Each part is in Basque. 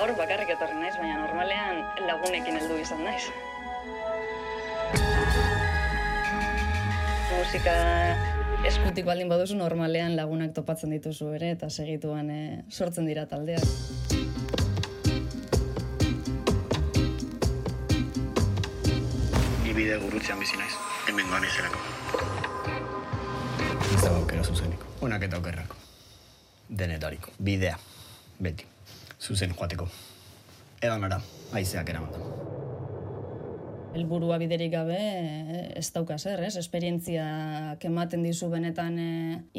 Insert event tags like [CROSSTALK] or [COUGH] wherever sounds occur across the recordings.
Gaur bakarrik etorri naiz, baina normalean lagunekin heldu izan naiz. Musika eskutik baldin baduzu normalean lagunak topatzen dituzu ere eta segituan eh, sortzen dira taldeak. Ni bide gurutzean bizi naiz. Hemen goan izanako. Ez dago aukera zuzeniko. Onak eta okerrako. Denetariko. Bidea. Beti. Zuzen joateko. Edan ara, aizeak eraman helburua biderik gabe eh, ez dauka zer, ez? Esperientziak ematen dizu benetan e,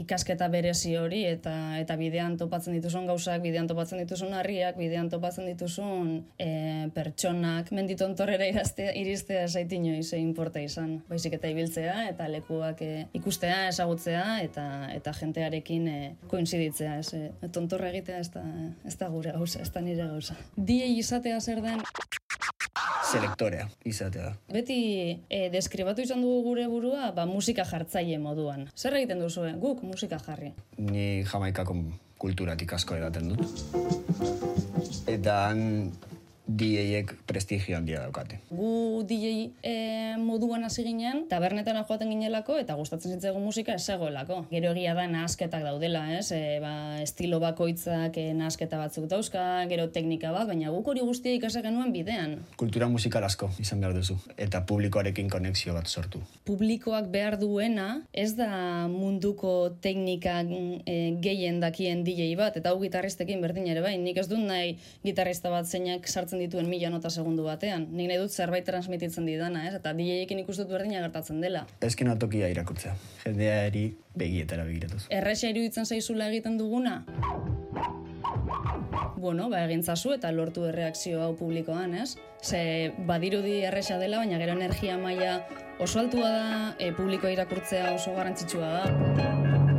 ikasketa berezi hori eta eta bidean topatzen dituzun gauzak, bidean topatzen dituzun harriak, bidean topatzen dituzun e, pertsonak menditontorrera iraztea, iristea saitino ze inporta izan. Baizik eta ibiltzea eta lekuak e, ikustea, ezagutzea eta eta jentearekin e, koinziditzea, ez? E, tontorra egitea ez da, ez da gure gauza, ez da nire gauza. Die izatea zer den selektorea izatea. Beti e, deskribatu izan dugu gure burua, ba, musika jartzaile moduan. Zer egiten duzu, guk musika jarri? Ni jamaikako kulturatik asko edaten dut. Eta DJek prestigio handia daukate. Gu DJ e, moduan hasi ginen, tabernetara joaten ginelako eta gustatzen zitzaigun musika ez zegoelako. Gero egia da nahasketak daudela, ez? E, ba, estilo bakoitzak e, nahasketa batzuk dauzka, gero teknika bat, baina guk hori guztia ikasa genuen bidean. Kultura musikal asko izan behar duzu eta publikoarekin konexio bat sortu. Publikoak behar duena ez da munduko teknika e, gehien dakien DJ bat eta hau gitarristekin berdin ere bai. Nik ez dut nahi gitarrista bat zeinak sartzen dituen mila nota segundu batean. Nik nahi dut zerbait transmititzen didana, ez? Eta DJ-ekin ikustut berdina gertatzen dela. Ezken tokia irakurtzea. Jendeari begietara begiratuz. Erresa iruditzen zaizula egiten duguna? Bueno, ba, egin zazu eta lortu erreakzio hau publikoan, ez? Ze badirudi erresa dela, baina gero energia maila oso altua da, e, publikoa irakurtzea oso garrantzitsua da.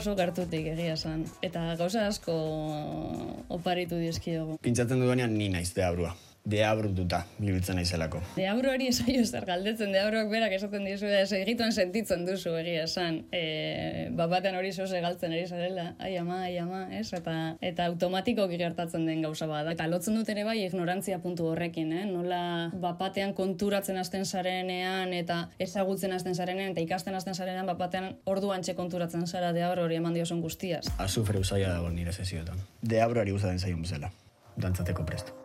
Oso gartutik egia esan. Eta gauza asko oparitu dizkiogu. Pintzatzen duenean ni naiz deabrua deabrututa ibiltzen naizelako. Deabruari esaio zer galdetzen, deabruak berak esaten dizu, ez egituen sentitzen duzu egia esan. E, bapatean hori zoze galtzen ari zarela, ai ama, ai ama, ez? Eta, eta automatiko gertatzen den gauza bada. Eta lotzen dut ere bai ignorantzia puntu horrekin, eh? Nola bapatean konturatzen hasten zarenean eta ezagutzen hasten zarenean eta ikasten hasten zarenean bapatean orduan txe konturatzen zara deabru hori eman diosun guztiaz. Azufre usaila dago nire sesioetan. Deabruari usaden zaion bezala. Dantzateko presto.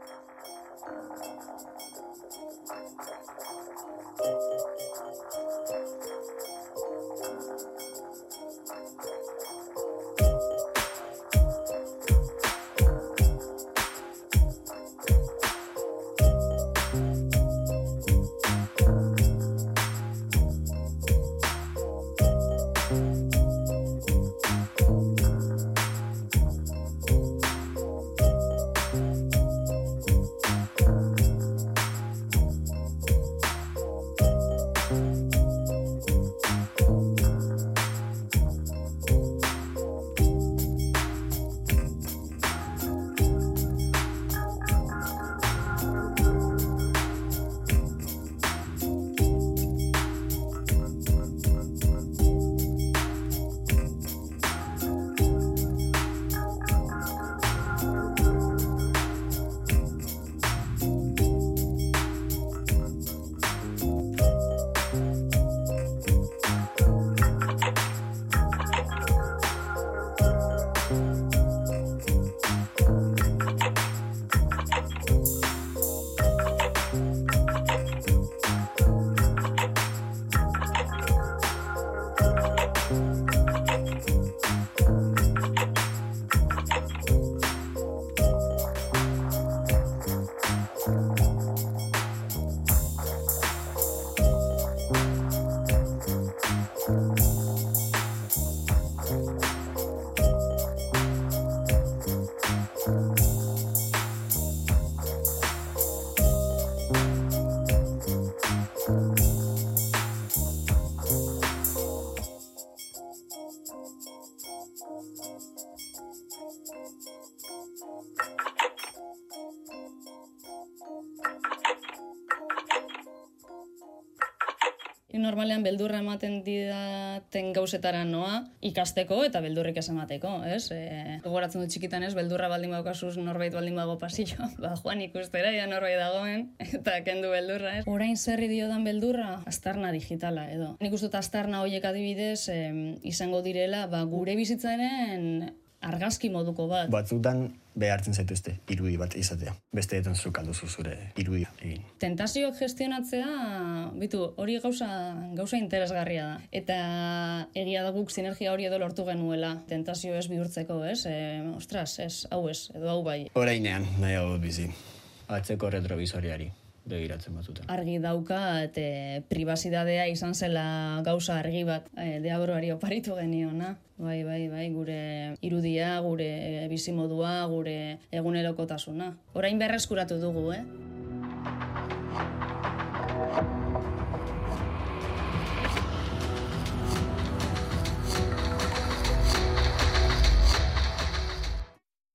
Ni normalean beldurra ematen didaten gauzetara noa, ikasteko eta beldurrik ez emateko, ez? E, gogoratzen dut txikitan ez, beldurra baldin baukasuz norbait baldin bago pasillo, [LAUGHS] ba, joan ikustera, ja norbait dagoen, eta kendu beldurra, ez? Orain zerri diodan beldurra, astarna digitala, edo. Nik uste dut astarna horiek adibidez, em, izango direla, ba, gure bizitzaren argazki moduko bat. Batzutan behartzen zaituzte irudi bat izatea. Besteetan zuk alduzu zure irudi egin. Tentazioak gestionatzea, bitu, hori gauza, gauza interesgarria da. Eta egia da guk sinergia hori edo lortu genuela. Tentazio ez bihurtzeko, ez? E, ostras, ez, hau ez, edo hau bai. Orainean, hau bizi. Atzeko retrovisoriari begiratzen batzutan. Argi dauka, eta privacidadea izan zela gauza argi bat e, deabroari oparitu geniona. Bai, bai, bai, gure irudia, gure bizimodua, gure egunerokotasuna. Orain berreskuratu dugu, eh?